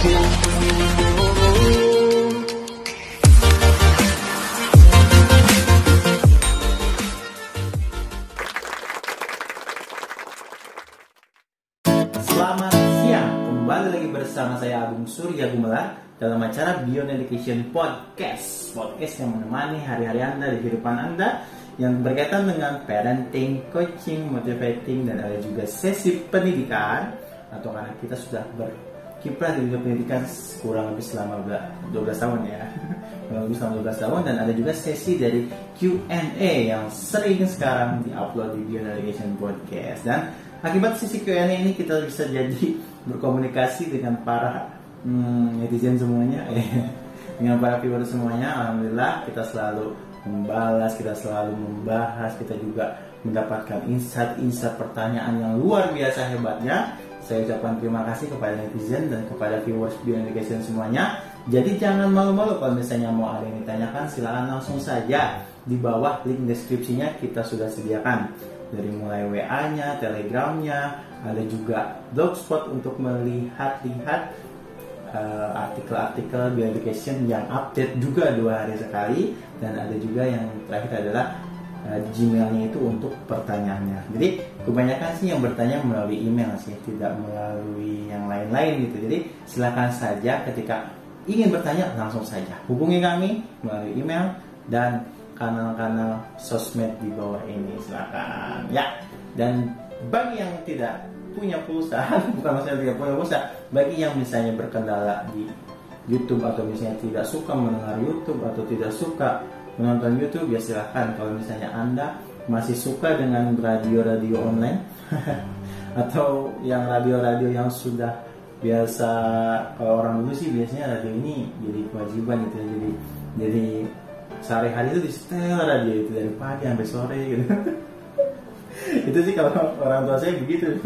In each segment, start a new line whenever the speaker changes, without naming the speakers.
Selamat siang, kembali lagi bersama saya Agung Surya Gumelar dalam acara Beyond Education Podcast. Podcast yang menemani hari-hari Anda di kehidupan Anda yang berkaitan dengan parenting, coaching, motivating, dan ada juga sesi pendidikan. Atau karena kita sudah berkiprah di dunia pendidikan kurang lebih selama 12 tahun ya kurang lebih selama 12 tahun dan ada juga sesi dari Q&A yang sering sekarang diupload di Beyond Education Podcast dan Akibat sisi Q&A ini kita bisa jadi berkomunikasi dengan para hmm, netizen semuanya, dengan para viewer semuanya. Alhamdulillah kita selalu membalas, kita selalu membahas, kita juga mendapatkan insight-insight pertanyaan yang luar biasa hebatnya. Saya ucapkan terima kasih kepada netizen dan kepada viewers Beyond Education semuanya. Jadi jangan malu-malu kalau misalnya mau ada yang ditanyakan silahkan langsung saja di bawah link deskripsinya kita sudah sediakan dari mulai WA-nya, Telegramnya, ada juga blogspot untuk melihat-lihat uh, artikel-artikel bioeducation yang update juga dua hari sekali dan ada juga yang terakhir adalah uh, Gmailnya itu untuk pertanyaannya. Jadi kebanyakan sih yang bertanya melalui email sih, tidak melalui yang lain-lain gitu. Jadi silakan saja ketika ingin bertanya langsung saja hubungi kami melalui email dan kanal-kanal sosmed di bawah ini silakan ya dan bagi yang tidak punya pulsa bukan maksudnya tidak punya pulsa bagi yang misalnya berkendala di YouTube atau misalnya tidak suka mendengar YouTube atau tidak suka menonton YouTube ya silahkan kalau misalnya anda masih suka dengan radio-radio online? Atau yang radio-radio yang sudah biasa kalau orang dulu sih biasanya radio ini jadi kewajiban gitu ya jadi jadi sehari-hari itu di setel aja itu dari pagi sampai sore gitu. Itu sih kalau orang tua saya begitu.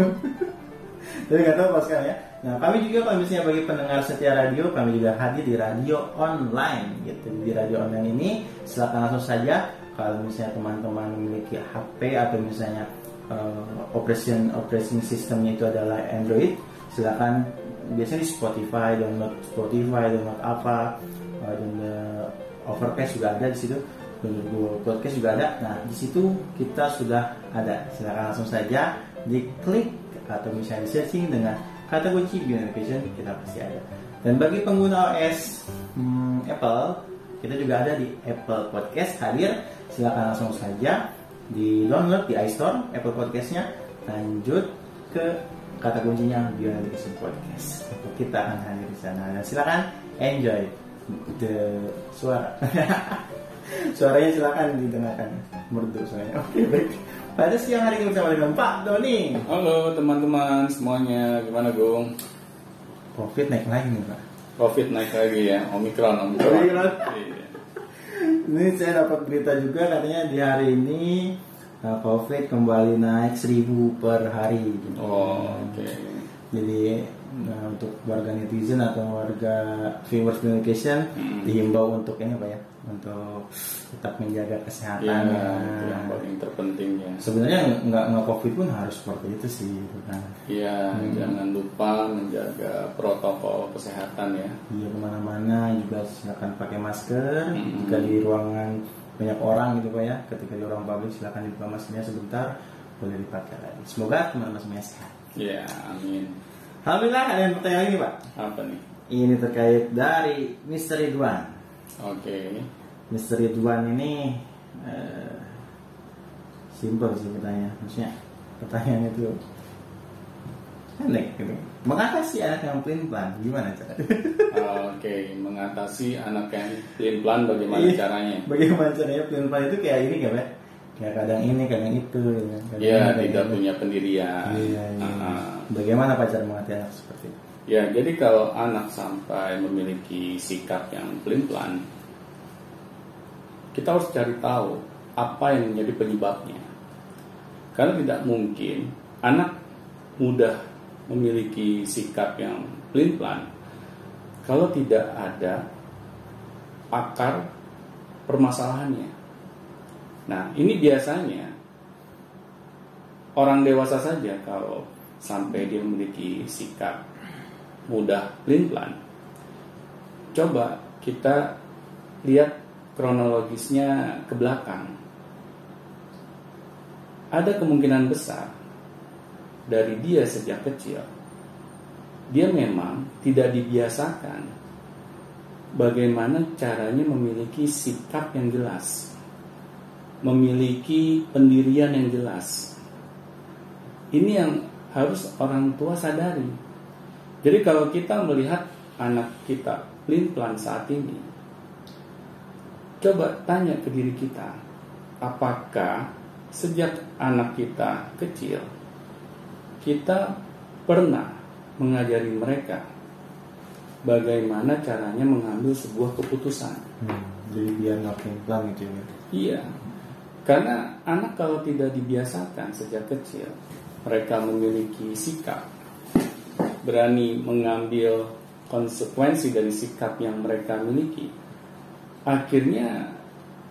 Tapi nggak tahu pas ya. Nah kami juga kalau misalnya bagi pendengar setia radio kami juga hadir di radio online gitu. Di radio online ini silakan langsung saja kalau misalnya teman-teman memiliki HP atau misalnya uh, operation operation sistemnya itu adalah Android silakan biasanya di Spotify download Spotify download apa uh, download Overcast juga ada di situ Google Podcast juga ada. Nah di situ kita sudah ada. Silakan langsung saja diklik atau misalnya di searching dengan kata kunci Education kita pasti ada. Dan bagi pengguna OS hmm, Apple kita juga ada di Apple Podcast hadir silakan langsung saja di download di iStore Apple Podcastnya. Lanjut ke kata kuncinya Beyond Podcast. Kita akan hadir di sana. Dan silakan enjoy the suara. Suaranya silakan didengarkan. Merdu suaranya. Oke baik. Pada siang hari ini bersama dengan Pak Doni.
Halo teman-teman semuanya, gimana Gung?
Covid naik lagi nih Pak.
Covid naik lagi ya, Omikron, Omikron.
Omikron. Ini saya dapat berita juga katanya di hari ini uh, Covid kembali naik 1000 per hari gitu.
Oh, oke.
Jadi nah, untuk warga netizen atau warga viewers communication
Hmm.
dihimbau untuk ini apa ya untuk tetap menjaga
Iya,
kesehatan
itu yang paling terpenting ya.
sebenarnya nggak nggak covid pun harus seperti itu sih gitu kan
Iya, jangan lupa menjaga protokol kesehatan ya.
Iya ke mana-mana juga silakan pakai masker
Hmm.
jika di ruangan banyak orang gitu pak ya ketika di ruang publik silakan dibuka maskernya sebentar boleh dipakai lagi semoga teman-teman semuanya sehat
Iya, amin.
Alhamdulillah ada yang bertanya lagi pak
Apa nih?
ini terkait dari Mr. Ridwan
Oke.
Mr. Ridwan ini eh, simple sih pertanyaan maksudnya pertanyaan itu pendek gitu mengatasi anak yang pelin pelan gimana cara
Oke, mengatasi anak yang pelin-pelan bagaimana
Iya.
caranya?
bagaimana caranya pelin pelan itu kayak ini kan Pak? kayak kadang ini kadang itu ya kan?
Ya,
ini, kadang
tidak punya pendirian.
iya, iya.
Ah.
Bagaimana pak cara mengatasi anak seperti itu
Ya, jadi kalau anak sampai memiliki sikap yang pelin-pelan, kita harus cari tahu apa yang menjadi penyebabnya. Karena tidak mungkin anak mudah memiliki sikap yang pelin-pelan kalau tidak ada akar permasalahannya. Nah, ini biasanya orang dewasa saja kalau sampai dia memiliki sikap mudah pelin-pelan, coba kita lihat kronologisnya ke belakang. Ada kemungkinan besar dari dia sejak kecil, dia memang tidak dibiasakan bagaimana caranya memiliki sikap yang jelas, memiliki pendirian yang jelas. Ini yang harus orang tua sadari. Jadi kalau kita melihat anak kita pelin-pelan saat ini, coba tanya ke diri kita, apakah sejak anak kita kecil kita pernah mengajari mereka bagaimana caranya mengambil sebuah keputusan.
Hmm, jadi biar nggak pelin-pelan gitu ya.
Iya, karena anak kalau tidak dibiasakan sejak kecil, mereka memiliki sikap, berani mengambil konsekuensi dari sikap yang mereka miliki, akhirnya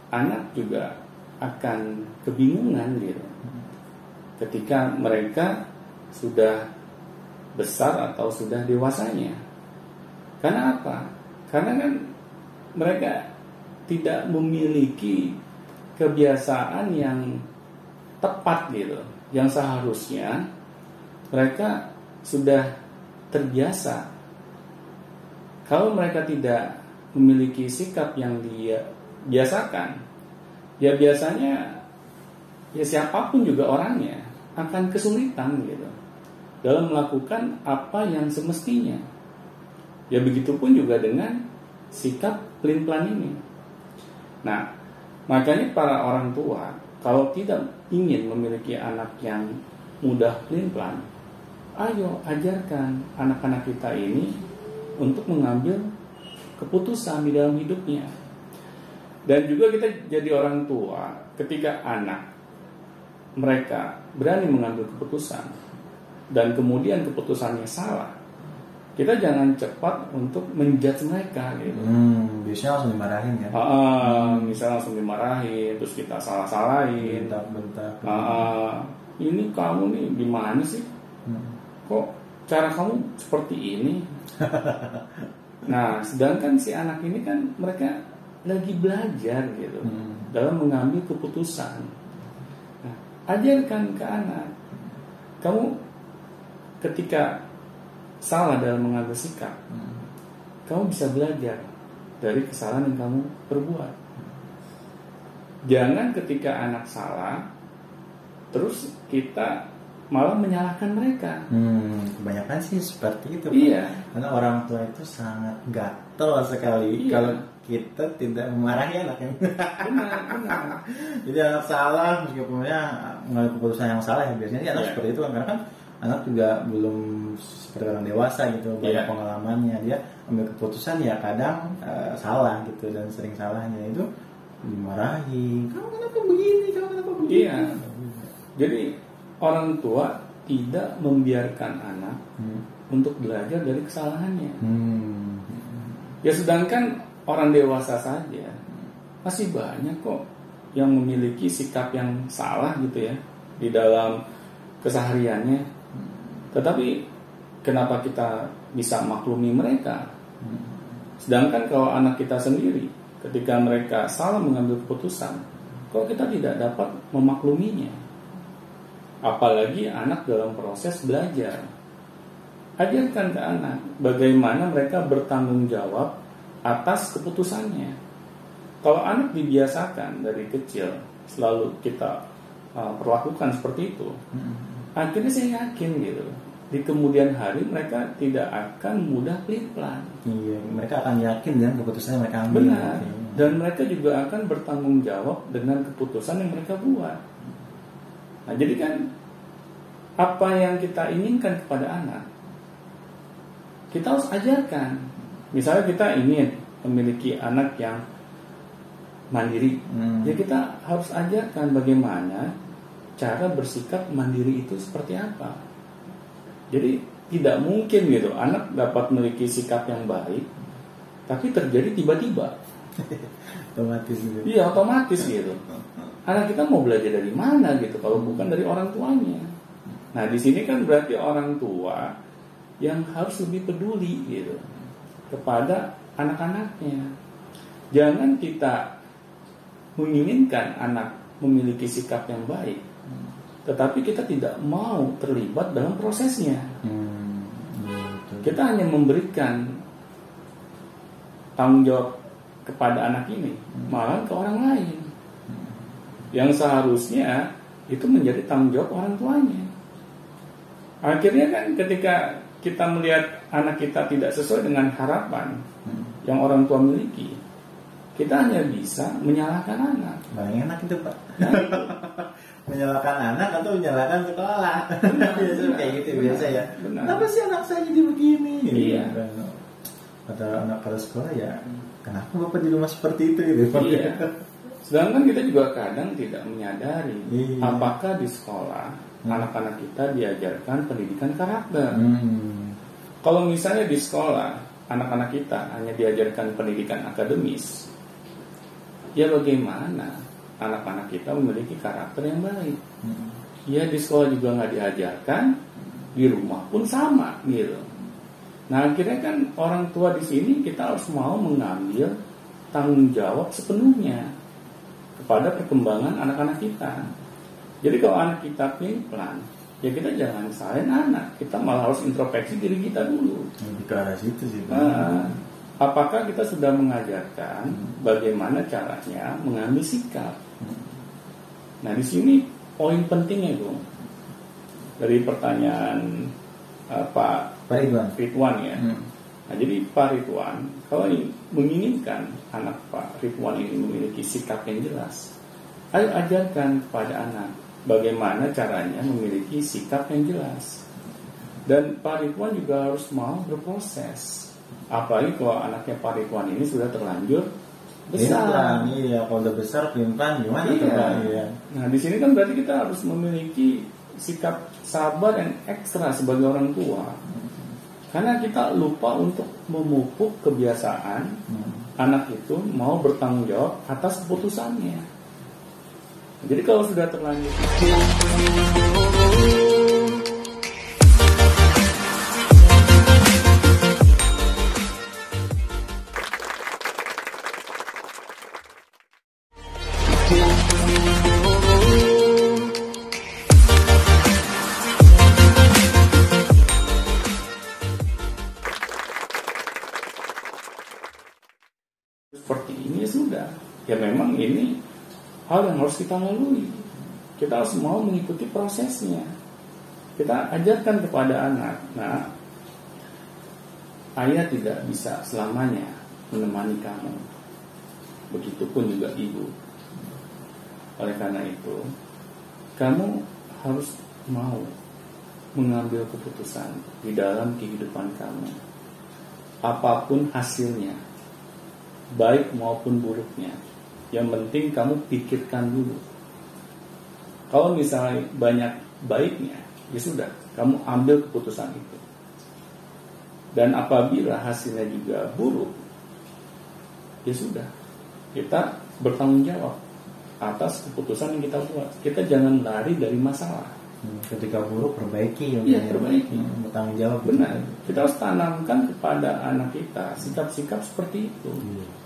anak juga akan kebingungan gitu. Ketika mereka sudah besar atau sudah dewasanya. Karena apa? Karena kan mereka tidak memiliki kebiasaan yang tepat gitu, yang seharusnya mereka sudah terbiasa. Kalau mereka tidak memiliki sikap yang dia biasakan, ya biasanya ya siapa pun juga orangnya akan kesulitan gitu dalam melakukan apa yang semestinya. Ya begitupun juga dengan sikap pelin-pelan ini. Nah, makanya para orang tua kalau tidak ingin memiliki anak yang mudah pelin-pelan, ayo ajarkan anak-anak kita ini untuk mengambil keputusan di dalam hidupnya. Dan juga kita jadi orang tua ketika anak mereka berani mengambil keputusan dan kemudian keputusannya salah, kita jangan cepat untuk menjudge mereka gitu.
Hmm, biasanya langsung dimarahin ya.
Ah, misalnya langsung dimarahin, terus kita salah-salahin.
Bentak-bentak.
Ah, ini kamu nih gimana sih?
Hmm.
Kok cara kamu seperti ini? nah, sedangkan si anak ini kan mereka lagi belajar gitu
Hmm.
dalam mengambil keputusan. Nah, ajarkan ke anak, kamu ketika salah dalam mengambil sikap,
Hmm.
kamu bisa belajar dari kesalahan yang kamu perbuat. Jangan ketika anak salah, terus kita malah menyalahkan mereka.
Hmm, kebanyakan sih seperti itu. Pak.
Iya,
Karena orang tua itu sangat gatel sekali
Iya.
kalau kita tidak memarahi anaknya.
benar, benar.
Jadi anak salah meskipun ya mengambil keputusan yang salah ya biasanya anak
Iya.
seperti itu kan karena kan anak juga belum seperti orang dewasa gitu banyak
Iya.
pengalamannya dia ambil keputusan ya kadang eh, salah gitu dan sering salahnya itu dimarahi kamu kenapa begini kamu kenapa begini
Iya. Jadi orang tua tidak membiarkan anak
hmm.
untuk belajar dari kesalahannya.
Hmm.
Ya sedangkan orang dewasa saja masih banyak kok yang memiliki sikap yang salah gitu ya di dalam kesehariannya. Tetapi kenapa kita bisa maklumi mereka? Sedangkan kalau anak kita sendiri ketika mereka salah mengambil keputusan, kok kita tidak dapat memakluminya? Apalagi anak dalam proses belajar. Ajarkan ke anak bagaimana mereka bertanggung jawab atas keputusannya. Kalau anak dibiasakan dari kecil selalu kita uh, perlakukan seperti itu, akhirnya saya yakin gitu di kemudian hari mereka tidak akan mudah pelin-pelan.
Iya, mereka akan yakin dengan keputusan yang mereka ambil.
Benar.
Gitu.
Dan mereka juga akan bertanggung jawab dengan keputusan yang mereka buat. Nah, jadi kan apa yang kita inginkan kepada anak, kita harus ajarkan. Misalnya kita ingin memiliki anak yang mandiri,
Hmm.
ya kita harus ajarkan bagaimana cara bersikap mandiri itu seperti apa. Jadi tidak mungkin gitu anak dapat memiliki sikap yang baik, tapi terjadi tiba-tiba.
Otomatis gitu.
Iya otomatis gitu. Anak kita mau belajar dari mana gitu kalau bukan dari orang tuanya. Nah di sini kan berarti orang tua yang harus lebih peduli gitu kepada anak-anaknya. Jangan kita menginginkan anak memiliki sikap yang baik, tetapi kita tidak mau terlibat dalam prosesnya.
Hmm, iya.
Kita hanya memberikan tanggung jawab kepada anak ini, malah ke orang lain. Yang seharusnya itu menjadi tanggung jawab orang tuanya. Akhirnya kan ketika kita melihat anak kita tidak sesuai dengan harapan
Hmm.
yang orang tua miliki, kita hanya bisa menyalahkan anak.
Paling enak itu pak Menyalahkan anak atau menyalahkan sekolah Biasa kayak gitu
Benar.
biasa ya
Benar.
Kenapa sih anak saya jadi begini
Iya.
Kata anak pada sekolah ya Kenapa bapak di rumah seperti itu gitu
Iya. Sedangkan kita juga kadang tidak menyadari
Iya.
apakah di sekolah
Hmm.
anak-anak kita diajarkan pendidikan karakter.
Hmm.
Kalau misalnya di sekolah anak-anak kita hanya diajarkan pendidikan akademis, ya bagaimana anak-anak kita memiliki karakter yang baik?
Hmm.
Ya di sekolah juga nggak diajarkan, di rumah pun sama gitu. Nah akhirnya kan orang tua di sini kita harus mau mengambil tanggung jawab sepenuhnya kepada perkembangan anak-anak kita. Jadi kalau anak kita pelan, ya kita jangan salahin anak, kita malah harus introspeksi diri kita dulu.
Lebih ke arah situ sih.
Nah, apakah kita sudah mengajarkan bagaimana caranya mengambil sikap? Nah, di sini poin pentingnya itu dari pertanyaan eh, Pak
Ridwan
Ridwan ya.
Hmm.
Nah, jadi Pak Ridwan, kalau ingin- menginginkan anak Pak Ridwan ini memiliki sikap yang jelas, ayo ajarkan kepada anak bagaimana caranya memiliki sikap yang jelas. Dan Pak Ridwan juga harus mau berproses. Apalagi kalau anaknya Pak Ridwan ini sudah terlanjur besar.
Pimplan, Iya kalau udah besar pimplan gimana tuh
Iya.
Iya
Nah, di sini kan berarti kita harus memiliki sikap sabar yang ekstra sebagai orang tua. Karena kita lupa untuk memupuk kebiasaan
Hmm.
anak itu mau bertanggung jawab atas keputusannya. Jadi kalau sudah terlanjur harus kita lalui. Kita harus mau mengikuti prosesnya. Kita ajarkan kepada anak. Nah, ayah tidak bisa selamanya menemani kamu. Begitupun juga ibu. Oleh karena itu, kamu harus mau mengambil keputusan di dalam kehidupan kamu. Apa pun hasilnya, baik maupun buruknya. Yang penting kamu pikirkan dulu. Kalau misalnya banyak baiknya, ya sudah, kamu ambil keputusan itu. Dan apabila hasilnya juga buruk, ya sudah, kita bertanggung jawab atas keputusan yang kita buat. Kita jangan lari dari masalah.
Hmm, Ketika buruk perbaiki
Iya,
ya.
perbaiki.
Hmm, Bertanggung jawab
Benar, kita harus tanamkan kepada anak kita sikap-sikap seperti itu.
Iya.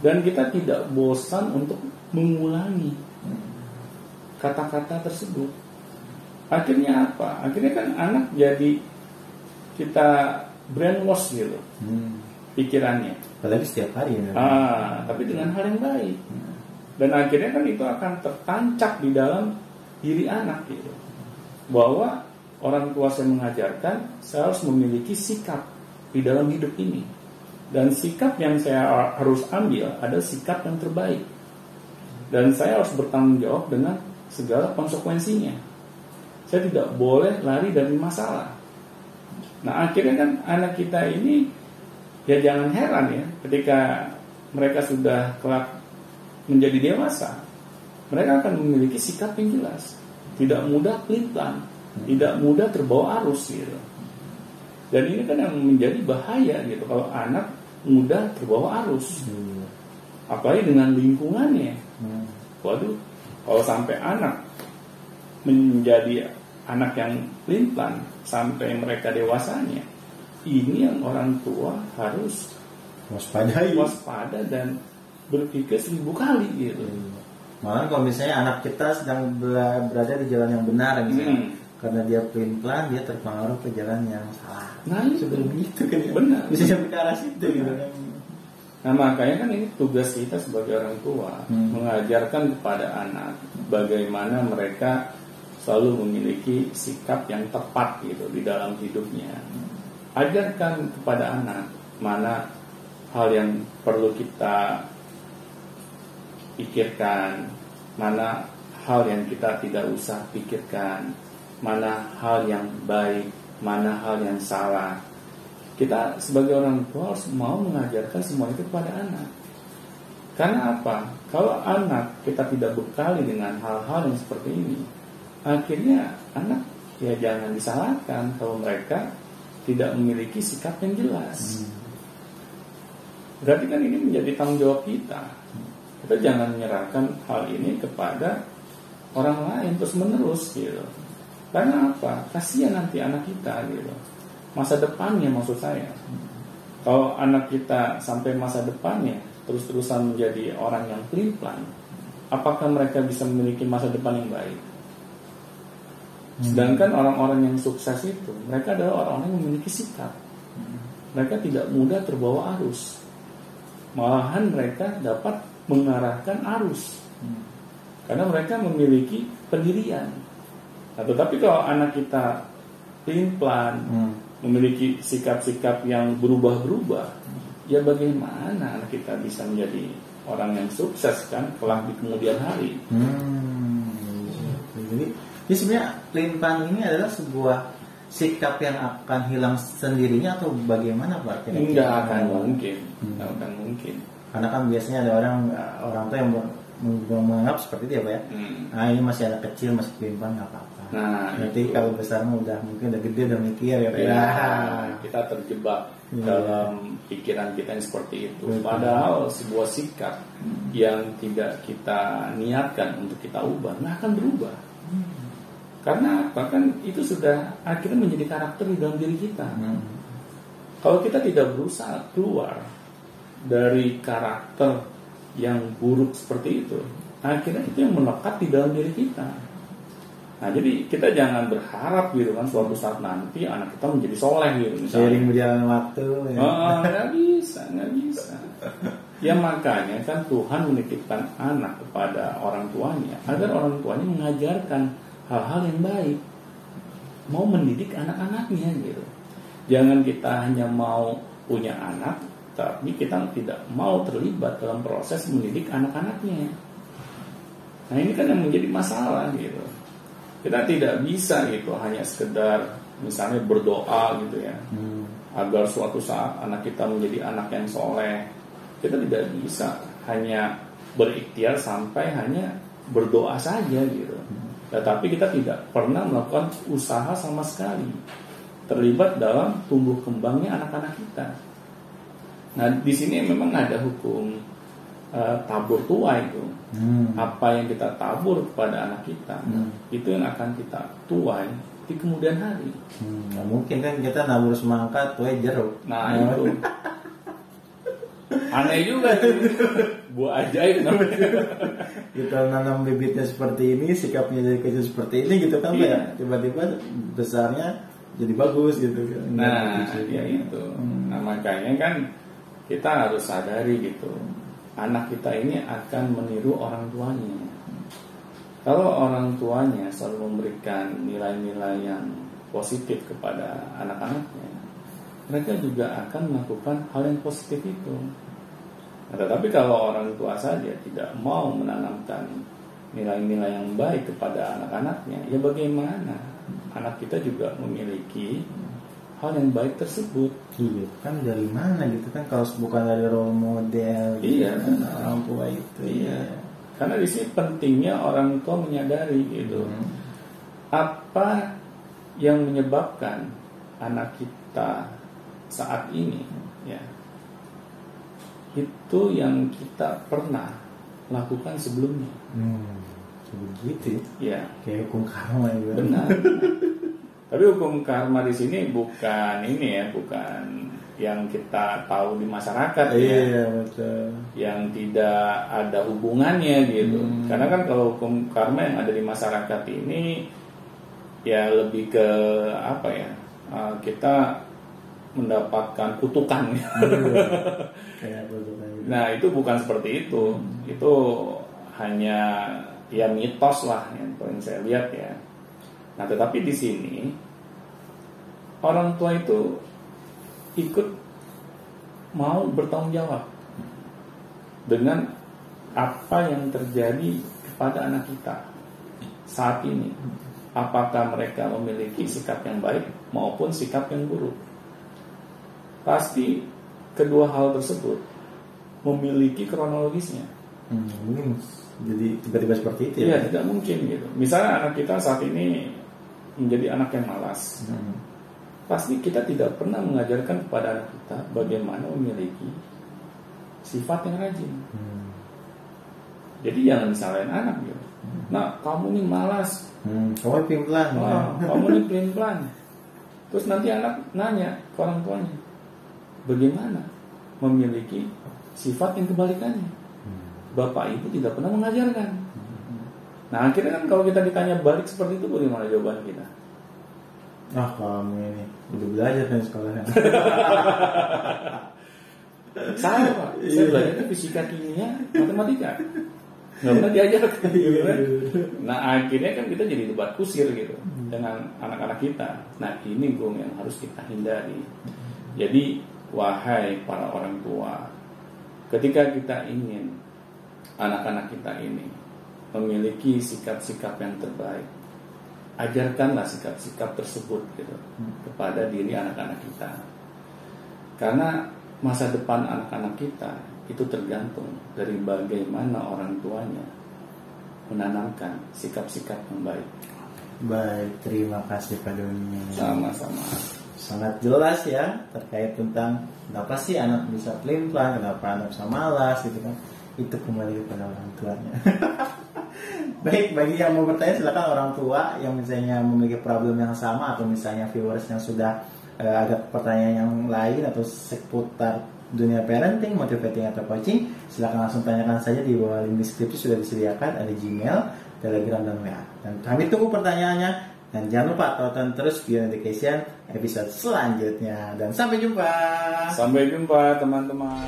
Dan kita tidak bosan untuk mengulangi kata-kata tersebut. Akhirnya apa? Akhirnya kan anak jadi kita brainwash gitu
Hmm.
pikirannya.
Apalagi setiap hari ya.
Ah, tapi dengan hal yang baik. Dan akhirnya kan itu akan tertancap di dalam diri anak gitu. Bahwa orang tua saya mengajarkan saya harus memiliki sikap di dalam hidup ini. Dan sikap yang saya harus ambil adalah sikap yang terbaik. Dan saya harus bertanggung jawab dengan segala konsekuensinya. Saya tidak boleh lari dari masalah. Nah akhirnya kan anak kita ini ya jangan heran ya ketika mereka sudah kelak menjadi dewasa, mereka akan memiliki sikap yang jelas, tidak mudah pelitang, tidak mudah terbawa arus gitu. Dan ini kan yang menjadi bahaya gitu kalau anak mudah terbawa arus,
Iya.
apalagi dengan lingkungannya.
Hmm.
Waduh, kalau sampai anak menjadi anak yang pelin sampai mereka dewasanya ini yang orang tua harus
waspadai
waspada dan berpikir seribu kali gitu
malah kalau misalnya anak kita sedang berada di jalan yang benar misalnya hmm. Karena dia pelin pelan dia terpengaruh ke jalan yang salah
nah sebelum
itu kan
ya. benar
bisa sampai ke arah situ gitu kan
Nah makanya kan ini tugas kita sebagai orang tua hmm. mengajarkan kepada anak bagaimana mereka selalu memiliki sikap yang tepat gitu di dalam hidupnya. Ajarkan kepada anak mana hal yang perlu kita pikirkan, mana hal yang kita tidak usah pikirkan, mana hal yang baik, mana hal yang salah kita sebagai orang tua harus mau mengajarkan semua itu kepada anak. Karena apa? Kalau anak kita tidak bekali dengan hal-hal yang seperti ini, akhirnya anak ya jangan disalahkan kalau mereka tidak memiliki sikap yang jelas. Berarti kan ini menjadi tanggung jawab kita. Kita jangan menyerahkan hal ini kepada orang lain terus menerus gitu. Karena apa? Kasihan nanti anak kita gitu masa depannya maksud saya. Kalau anak kita sampai masa depannya terus-terusan menjadi orang yang pelin apakah mereka bisa memiliki masa depan yang baik? Hmm. Sedangkan orang-orang yang sukses itu, mereka adalah orang-orang yang memiliki sikap. Mereka tidak mudah terbawa arus. Malahan mereka dapat mengarahkan arus. Karena mereka memiliki pendirian. Nah, tetapi kalau anak kita pelin-pelan, hmm memiliki sikap-sikap yang berubah-berubah, ya bagaimana kita bisa menjadi orang yang sukses kan kelak di kemudian hari.
Hmm. Jadi, ini sebenarnya limpang ini adalah sebuah sikap yang akan hilang sendirinya atau bagaimana Pak?
Tidak akan mungkin, tidak hmm. akan mungkin.
Karena kan biasanya ada orang orang tua yang menganggap seperti itu ya Pak ya. Hmm. Nah ini masih anak kecil masih limpang nggak apa-apa. Nah, nanti itu. kalau besar udah mungkin udah gede udah mikir ya,
ya kita terjebak ya. dalam pikiran kita yang seperti itu. Betul. Padahal sebuah sikap hmm. yang tidak kita niatkan untuk kita ubah nggak akan berubah. Hmm. Karena apa kan itu sudah akhirnya menjadi karakter di dalam diri kita. Hmm. Kalau kita tidak berusaha keluar dari karakter yang buruk seperti itu, akhirnya itu yang melekat di dalam diri kita. Nah jadi kita jangan berharap gitu kan suatu saat nanti anak kita menjadi soleh gitu
misalnya. Seiring berjalan waktu.
Ya. Oh, nggak bisa, nggak bisa. Ya makanya kan Tuhan menitipkan anak kepada orang tuanya agar orang tuanya mengajarkan hal-hal yang baik, mau mendidik anak-anaknya gitu. Jangan kita hanya mau punya anak, tapi kita tidak mau terlibat dalam proses mendidik anak-anaknya. Nah ini kan yang menjadi masalah gitu kita tidak bisa gitu hanya sekedar misalnya berdoa gitu ya hmm. agar suatu saat anak kita menjadi anak yang soleh kita tidak bisa hanya berikhtiar sampai hanya berdoa saja gitu hmm. tetapi kita tidak pernah melakukan usaha sama sekali terlibat dalam tumbuh kembangnya anak-anak kita nah di sini memang ada hukum uh, tabur tua itu hmm. apa yang kita tabur kepada anak kita hmm. itu yang akan kita tuai di kemudian hari
hmm, nah, mungkin kan kita nabur semangka tuai jeruk
nah oh. itu aneh juga buah ajaib
kita nanam bibitnya seperti ini sikapnya jadi kecil seperti ini gitu kan iya. ya tiba-tiba besarnya jadi bagus gitu kan
nah ya itu hmm. nah makanya kan kita harus sadari gitu anak kita ini akan meniru orang tuanya. Kalau orang tuanya selalu memberikan nilai-nilai yang positif kepada anak-anaknya, mereka juga akan melakukan hal yang positif itu. Nah, tetapi kalau orang tua saja tidak mau menanamkan nilai-nilai yang baik kepada anak-anaknya, ya bagaimana? Anak kita juga memiliki hal yang baik tersebut.
Iya, kan dari mana gitu kan kalau bukan dari role model
gitu iya,
kan, orang tua itu.
Iya. iya. Karena di sini pentingnya orang tua menyadari gitu. Hmm. Apa yang menyebabkan anak kita saat ini ya. Itu yang kita pernah lakukan sebelumnya. Hmm.
begitu
ya
kayak hukum karma juga
benar tapi hukum karma di sini bukan ini ya bukan yang kita tahu di masyarakat ya
iya betul
yang tidak ada hubungannya gitu.
Hmm.
Karena kan kalau hukum karma yang ada di masyarakat ini ya lebih ke apa ya? uh, kita mendapatkan kutukan.
Iya. gitu.
nah, itu bukan seperti itu. Itu hanya ya mitos lah yang paling saya lihat ya. Nah, tetapi di sini orang tua itu ikut mau bertanggung jawab dengan apa yang terjadi kepada anak kita saat ini. Apakah mereka memiliki sikap yang baik maupun sikap yang buruk? Pasti kedua hal tersebut memiliki kronologisnya.
Hmm, jadi tiba-tiba seperti itu
Iya,
ya
tidak mungkin gitu. Misalnya anak kita saat ini menjadi anak yang malas.
Hmm.
Pasti kita tidak pernah mengajarkan kepada anak kita bagaimana memiliki sifat yang rajin.
Hmm.
Jadi jangan disalahin anak gitu. Nah, kamu nih malas.
Hmm, kamu pelan
Wah, kamu nih pelin-pelan. Terus nanti anak nanya ke orang tuanya, bagaimana memiliki sifat yang kebalikannya? Bapak ibu tidak pernah mengajarkan. Nah, akhirnya kan kalau kita ditanya balik seperti itu, bagaimana jawaban kita?
Ah kamu ini udah belajar kan sekolahnya.
Saya pak, saya
Iya.
belajar fisika kimia, matematika. Nggak pernah diajarkan gitu kan. Nah akhirnya kan kita jadi debat kusir gitu dengan anak-anak kita. Nah ini gue yang harus kita hindari. Jadi wahai para orang tua, ketika kita ingin anak-anak kita ini memiliki sikap-sikap yang terbaik, ajarkanlah sikap-sikap tersebut gitu kepada diri anak-anak kita. Karena masa depan anak-anak kita itu tergantung dari bagaimana orang tuanya menanamkan sikap-sikap yang baik.
Baik, terima kasih Pak Doni.
Sama-sama.
Sangat jelas ya terkait tentang kenapa sih anak bisa pelin-pelan, kenapa anak bisa malas gitu kan. Itu kembali kepada orang tuanya. Baik, bagi yang mau bertanya silakan orang tua yang misalnya memiliki problem yang sama atau misalnya viewers yang sudah eh, ada pertanyaan yang lain atau seputar dunia parenting, motivating atau coaching, silakan langsung tanyakan saja di bawah link deskripsi sudah disediakan ada Gmail, Telegram dan WA. Dan kami tunggu pertanyaannya dan jangan lupa tonton terus Beyond Education episode selanjutnya dan sampai jumpa.
Sampai jumpa teman-teman.